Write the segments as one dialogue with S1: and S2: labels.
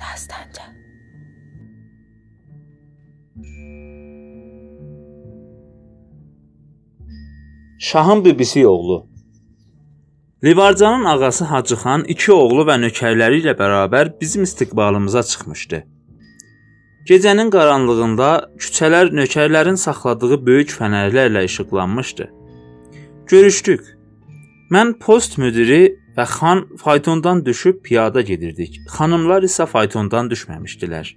S1: Dastanca.
S2: Şahın bibisi oğlu Livarcanın ağası Hacıxan iki oğlu və nökərləri ilə bərabər bizim istiqbalımıza çıxmışdı. Gecənin qaranlığında küçələr nökərlərin saxladığı böyük fənərlərlə işıqlanmışdı. Görüşdük. Mən post müdiri və xan faytondan düşüb piyada gedirdik. Xanımlar isə faytondan düşməmişdilər.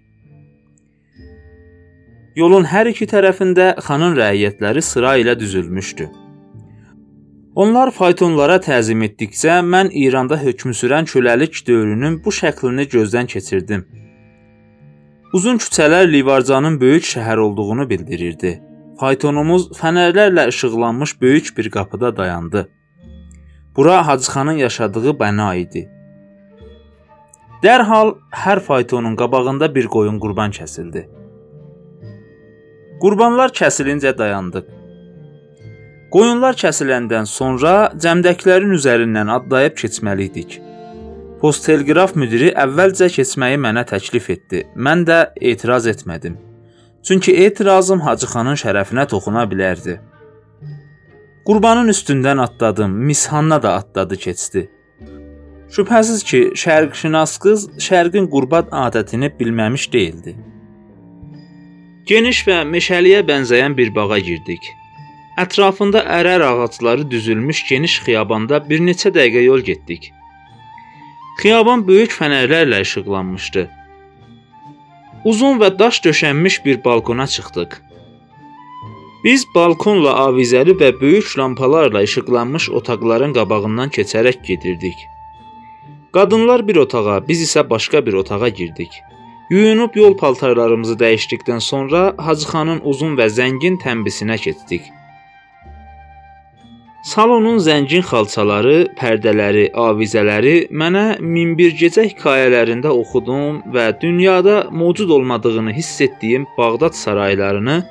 S2: Yolun hər iki tərəfində xanın rəiyyətləri sıra ilə düzülmüşdü. Onlar faytonlara təzim etdikcə mən İranda hökm sürən köləlik dövrünün bu şəklini gözdən keçirdim. Uzun küçələr Livarcanın böyük şəhər olduğunu bildirirdi. Faytonumuz fənərlərlə işıqlanmış böyük bir qapıda dayandı. Bura Hacıxanın yaşadığı bəna idi. Dərhal hər faytonun qabağında bir qoyun qurban kəsildi. Qurbanlar kəsilincə dayandıq. Qoyunlar kəsiləndən sonra cəmdəkilərin üzərindən adlayıb keçməli idik. Postelqraf müdiri əvvəlcə keçməyi mənə təklif etdi. Mən də etiraz etmədim. Çünki etirazım Hacıxanın şərəfinə toxuna bilərdi. Qurbanın üstündən atladım, Mishanna da atladı keçdi. Şübhəsiz ki, şərqşünas qız şərqin qurban adətini bilməmiş değildi. Geniş və meşəliyə bənzəyən bir bağa girdik. Ətrafında ərər ağacları düzülmüş geniş xiyabanda bir neçə dəqiqə yol getdik. Xiyaban böyük fənərlərlə işıqlanmışdı. Uzun və daş döşənmiş bir balkona çıxdıq. Biz balkonla avizəli və böyük lampalarla işıqlanmış otaqların qabağından keçərək gedirdik. Qadınlar bir otağa, biz isə başqa bir otağa girdik. Yuyunub yol paltarlarımızı dəyişdikdən sonra Hacıxanın uzun və zəngin tənbisinə keçdik. Salonun zəngin xalçaları, pərdələri, avizələri mənə minbir gecə hekayələrində oxudum və dünyada mövcud olmadığını hiss etdiyim Bağdad saraylarını,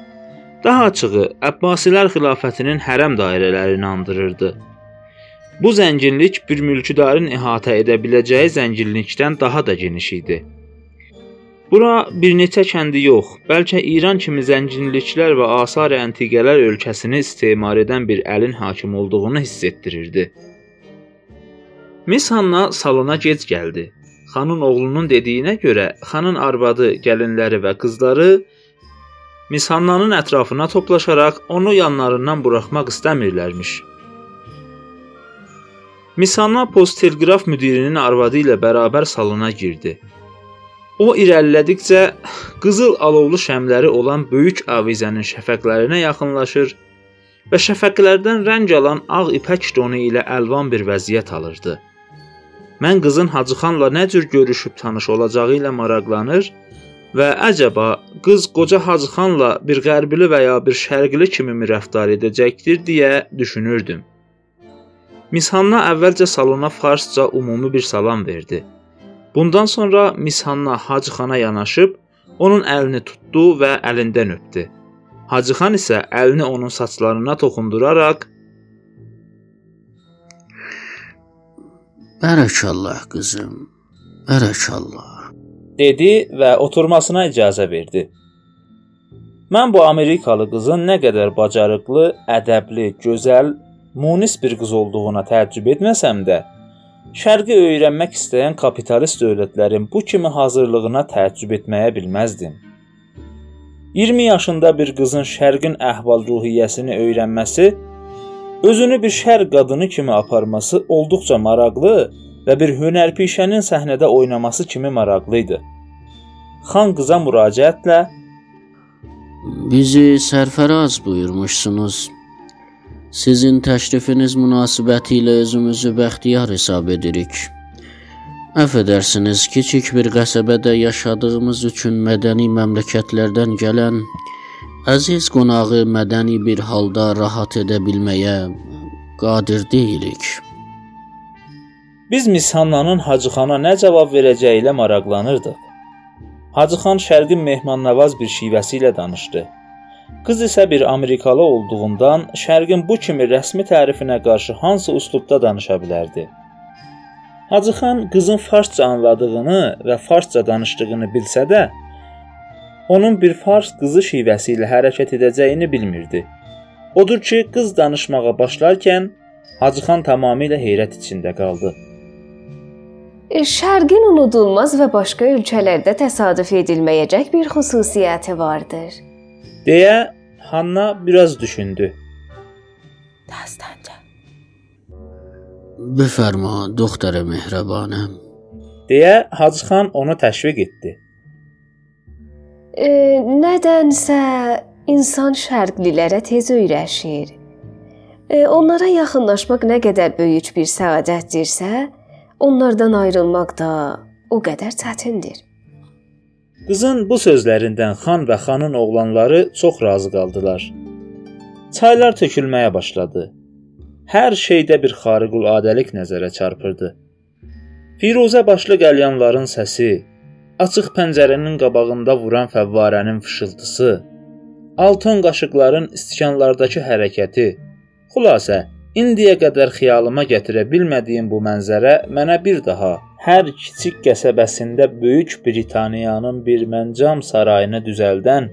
S2: daha açığı Əbbasilər xilafətinin hərəm dairələrini andırırdı. Bu zənginlik bir mülküdarın əhatə edə biləcəyi zənginlikdən daha da geniş idi. Bura bir neçə kəndi yox, bəlkə İran kimi zənginliklər və asar əntiqələr ölkəsini istismar edən bir əlin hakim olduğunu hiss etdirirdi. Miss Hanna salona gec gəldi. Xanın oğlunun dediyinə görə, xanın arvadı, gəlinləri və qızları Miss Hannanın ətrafına toplaşaraq onu yanlarından buraxmaq istəmirlərmiş. Miss Hanna post teleqraf müdirinin arvadı ilə bərabər salona girdi. O irəlilədikcə qızıl alovlu şəmləri olan böyük avizənin şəfəqlərinə yaxınlaşır və şəfəqlərdən rəng alan ağ ipək donu ilə əlvan bir vəziyyət alırdı. Mən qızın Hacıxanla nə cür görüşüb tanış olacağı ilə maraqlanır və əcəba qız qoca Hacıxanla bir qərbili və ya bir şərqli kimi mi rəftar edəcəkdir deyə düşünürdüm. Mishanna əvvəlcə salona farsca ümumi bir salam verdi. Bundan sonra Mishanna Hacıxana yanaşıb onun əlini tutdu və əlindən öpdü. Hacıxan isə əlini onun saçlarına toxunduraraq
S3: Bərəkallah qızım. Bərəkallah
S2: dedi və oturmasına icazə verdi. Mən bu Amerikalı qızın nə qədər bacarıqlı, ədəbli, gözəl, munis bir qız olduğuna təəccüb etməsəm də, Şərqi öyrənmək istəyən kapitalist dövlətlərin bu kimi hazırlığına təəccüb etməyə bilməzdim. 20 yaşında bir qızın Şərqin əhval-ruhiyyəsini öyrənməsi, özünü bir şərq qadını kimi aparması olduqca maraqlı və bir hünərpişənin səhnədə oynaması kimi maraqlı idi. Xan qıza müraciətlə
S3: Bizi sərfəraz buyurmuşsunuz. Sizin təşrifiniz münasibətilə özümüzü bəxtiyar hesab edirik. Əfv edərsiniz, kiçik bir qəsəbədə yaşadığımız üçün mədəni məmləkətlərdən gələn əziz qonağı mədəni bir halda rahat edə bilməyə qadir deyilik.
S2: Biz Mishannanın Hacıxana nə cavab verəcəyi ilə maraqlanırdıq. Hacıxan şərqin mehmannavaz bir şivəsi ilə danışdı. Qız isə bir Amerikalı olduğundan Şərqin bu kimi rəsmi tərifinə qarşı hansı üslubda danışa bilərdi? Hacı xan qızın farsça anladığını və farsça danışdığını bilsə də, onun bir fars qızı şivəsi ilə hərəkət edəcəyini bilmirdi. Odur ki, qız danışmağa başlarkən Hacı xan tamamilə heyrət içində qaldı.
S1: E, şərqin unudulmaz və başqa ölkələrdə təsadüf edilməyəcək bir xüsusiyyəti vardır.
S2: deyə Hanna biraz düşündü.
S1: Dastanca.
S3: Bəfərma, doktora mehribanəm.
S2: deyə Hacıxan onu təşviq etdi.
S1: E, nədənsə insan şərqlilərə tez öyrəşir. E, onlara yaxınlaşmaq nə qədər böyük bir səadətdirsə, onlardan ayrılmaq da o qədər çətindir.
S2: Qızın bu sözlərindən xan və xanın oğlanları çox razı qaldılar. Çaylar tökülməyə başladı. Hər şeydə bir xariqül-adəlik nəzərə çarpırdı. Firuzə başlı qəlyanların səsi, açıq pəncərənin qabağında vuran fəvvarənin fışıltısı, alton qaşıqların istikanlardakı hərəkəti, xülasə, indiyə qədər xıyalıma gətirə bilmədiyim bu mənzərə mənə bir daha hər kiçik qəsəbəsində Böyük Britaniyanın bir məncam sarayını düzəldən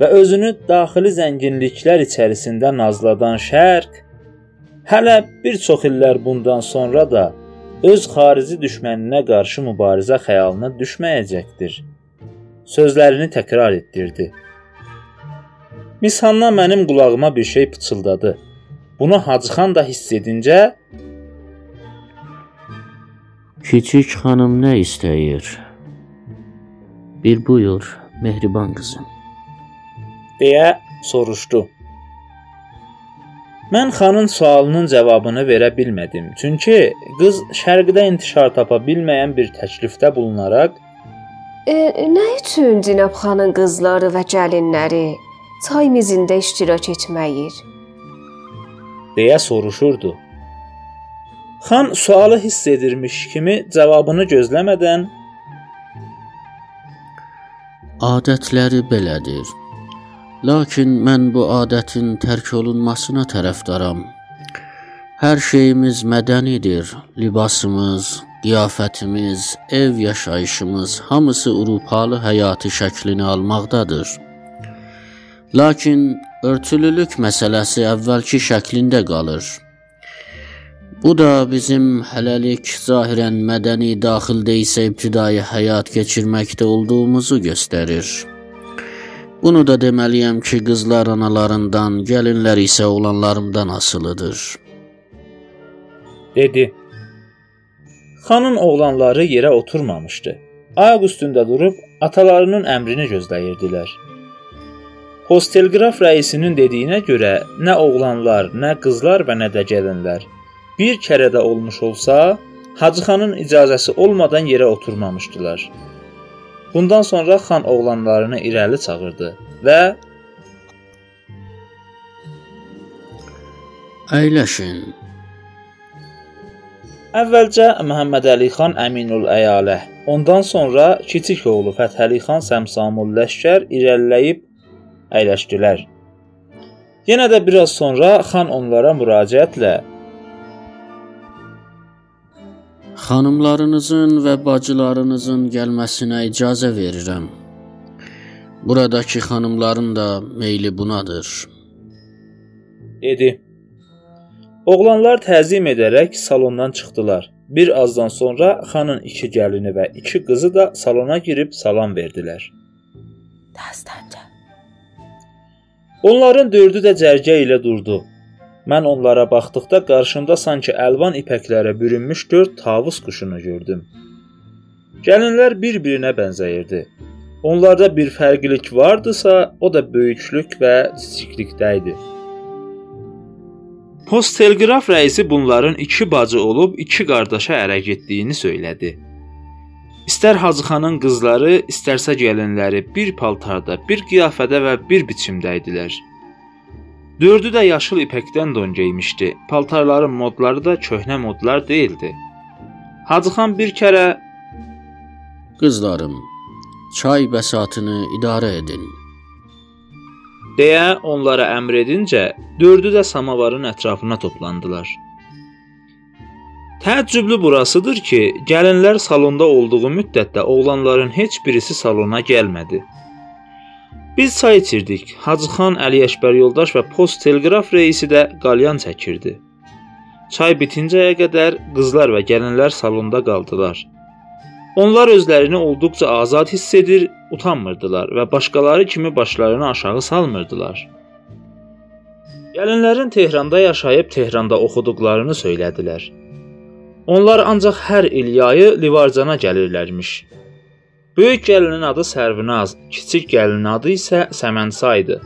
S2: və özünü daxili zənginliklər içərisində nazladan şərq hələ bir çox illər bundan sonra da öz xarici düşməninə qarşı mübarizə xəyalına düşməyəcəkdir. Sözlərini təkrar etdirdi. Miss Hanna mənim qulağıma bir şey pıçıldadı. Bunu Hacıxan da hiss edincə
S3: Kiçik xanım nə istəyir? Bir buyur, mehriban qızım.
S2: deyə soruşdu. Mən xanın sualının cavabını verə bilmədim, çünki qız şərqdə intişar tapa bilməyən bir təklifdə bulunaraq
S1: E, nə üçün Cinab xanın qızları və gəlinləri çay mizində iştirak etməyir?
S2: Deyə soruşurdu. Xan sualı hiss edirmiş kimi cavabını gözləmədən
S3: Adətləri belədir. Lakin mən bu adətin tərk olunmasına tərəfdaram. Hər şeyimiz mədənidir. Libasımız, qiyafətimiz, ev yaşayışımız hamısı Avropalı həyatı şəklini almaqdadır. Lakin örtülülük məsələsi əvvəlki şəklində qalır. Bu da bizim hələlik zahirən mədəni daxildə isə ibtidai həyat keçirməkdə olduğumuzu göstərir. Bunu da deməliyəm ki, qızlar analarından, gəlinlər isə oğlanlarımdan asılıdır.
S2: dedi. Xanın oğlanları yerə oturmamışdı. Ayaq üstündə durub atalarının əmrini gözləyirdilər. Postelqraf rəisinin dediyinə görə nə oğlanlar, nə qızlar və nə də gəlinlər bir kərə də olmuş olsa, Hacı xanın icazəsi olmadan yerə oturmamışdılar. Bundan sonra xan oğlanlarını irəli çağırdı və
S3: Əyləşin.
S2: əvvəlcə Məhəmməd Əli xan Əminul Əyalə, ondan sonra kiçik oğlu Fətəli xan Səmsamul Ləşkər irəliləyib əyləşdilər. Yenə də biraz sonra xan onlara müraciətlə
S3: Xanımlarınızın və bacılarınızın gəlməsinə icazə verirəm. Buradakı xanımların da meyli bunadır.
S2: dedi. Oğlanlar təzim edərək salondan çıxdılar. Bir azdan sonra xanın iki gəlini və iki qızı da salona girib salam verdilər.
S1: Dastanca.
S2: Onların dördü də cərgə ilə durdu. Mən onlara baxdıqda qarşımda sanki əlvan ipəklərə bürünmüş 4 tavus quşunu gördüm. Gəlinlər bir-birinə bənzəyirdi. Onlarda bir fərqlilik vardısa, o da böyüklük və kiçiklikdə idi. Postelqraf rəisi bunların iki bacı olub iki qardaşa ərə getdiyini söylədi. İstər Hacıxanın qızları, istərsə gəlinləri bir paltarda, bir qiyafədə və bir biçimdə idilər. Dördü də yaşıl ipəkdən don geymişdi. Paltarların modları da köhnə modlar değildi. Hacıxan bir kərə
S3: Qızlarım, çay bəsatını idarə edin.
S2: deyə onlara əmr edincə, dördü də samavarın ətrafına toplandılar. Təəccüblü burasıdır ki, gəlinlər salonda olduğu müddətdə oğlanların heç birisi salona gəlmədi. Biz çay içirdik. Hacıxan Əli Əkbər yoldaş və post teleqraf reisi də qalyan çəkirdi. Çay bitincəyə qədər qızlar və gəlinlər salonda qaldılar. Onlar özlərini olduqca azad hiss edir, utanmırdılar və başqaları kimi başlarını aşağı salmırdılar. Gəlinlərin Tehranda yaşayıb Tehranda oxuduqlarını söylədilər. Onlar ancaq hər il yayı Livarcana gəlirlərmiş. Böyük gəlinin adı Sərvinaz, kiçik gəlinin adı isə Səmənsa idi.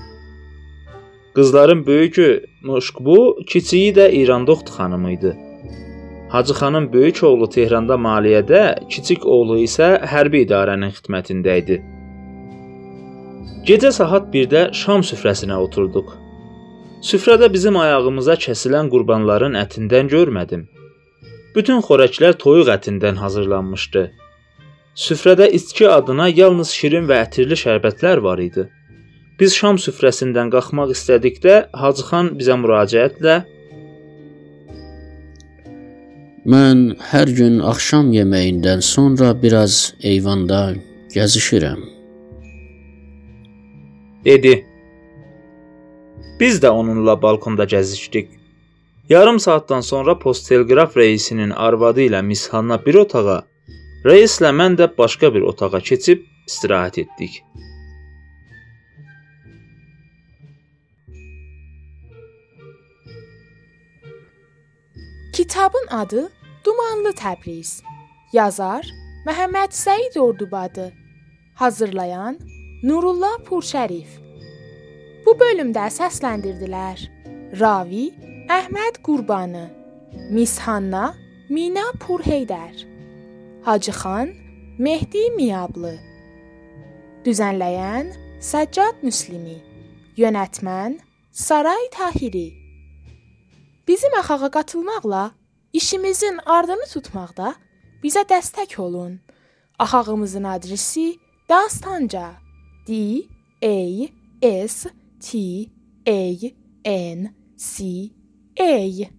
S2: Qızların böyükü Nuşqbu, kiçiyi də İrandoxt xanımı idi. Hacı xanın böyük oğlu Tehranda maliyyədə, kiçik oğlu isə hərbi idarənin xidmətində idi. Gecə saat 1-də şam süfrəsinə oturduq. Süfrədə bizim ayağımıza kəsilən qurbanların ətindən görmədim. Bütün xörəklər toyuq ətindən hazırlanmışdı. Süfrədə içki adına yalnız şirin və ətirli şərbətlər var idi. Biz şam süfrəsindən qalxmaq istədikdə Hacıxan bizə müraciətlə
S3: Mən hər gün axşam yeməyindən sonra biraz eyvanda gəzişirəm.
S2: dedi. Biz də onunla balkonda gəzişdik. Yarım saatdan sonra post teleqraf reisinin arvadı ilə Miss Hanna bir otağa, reislə mən də başqa bir otağa keçib istirahət etdik.
S4: Kitabın adı Dumanlı Təbriz. Yazar Məhəmməd Səid Ordubadı. Hazırlayan Nurullah Purşərif. Bu bölümdə səsləndirdilər: Ravi Əhməd Qurbanı, Mishanna Mina Purheydər, Hacıxan Mehdi Miyablı. Düzənləyən Səccad Müslimi. Yönetmən Saray Tahiri. Bizim axağa qatılmaqla işimizin ardını tutmaqda bizə dəstək olun. Axağımızın adresi Dastanca D A S T A N C A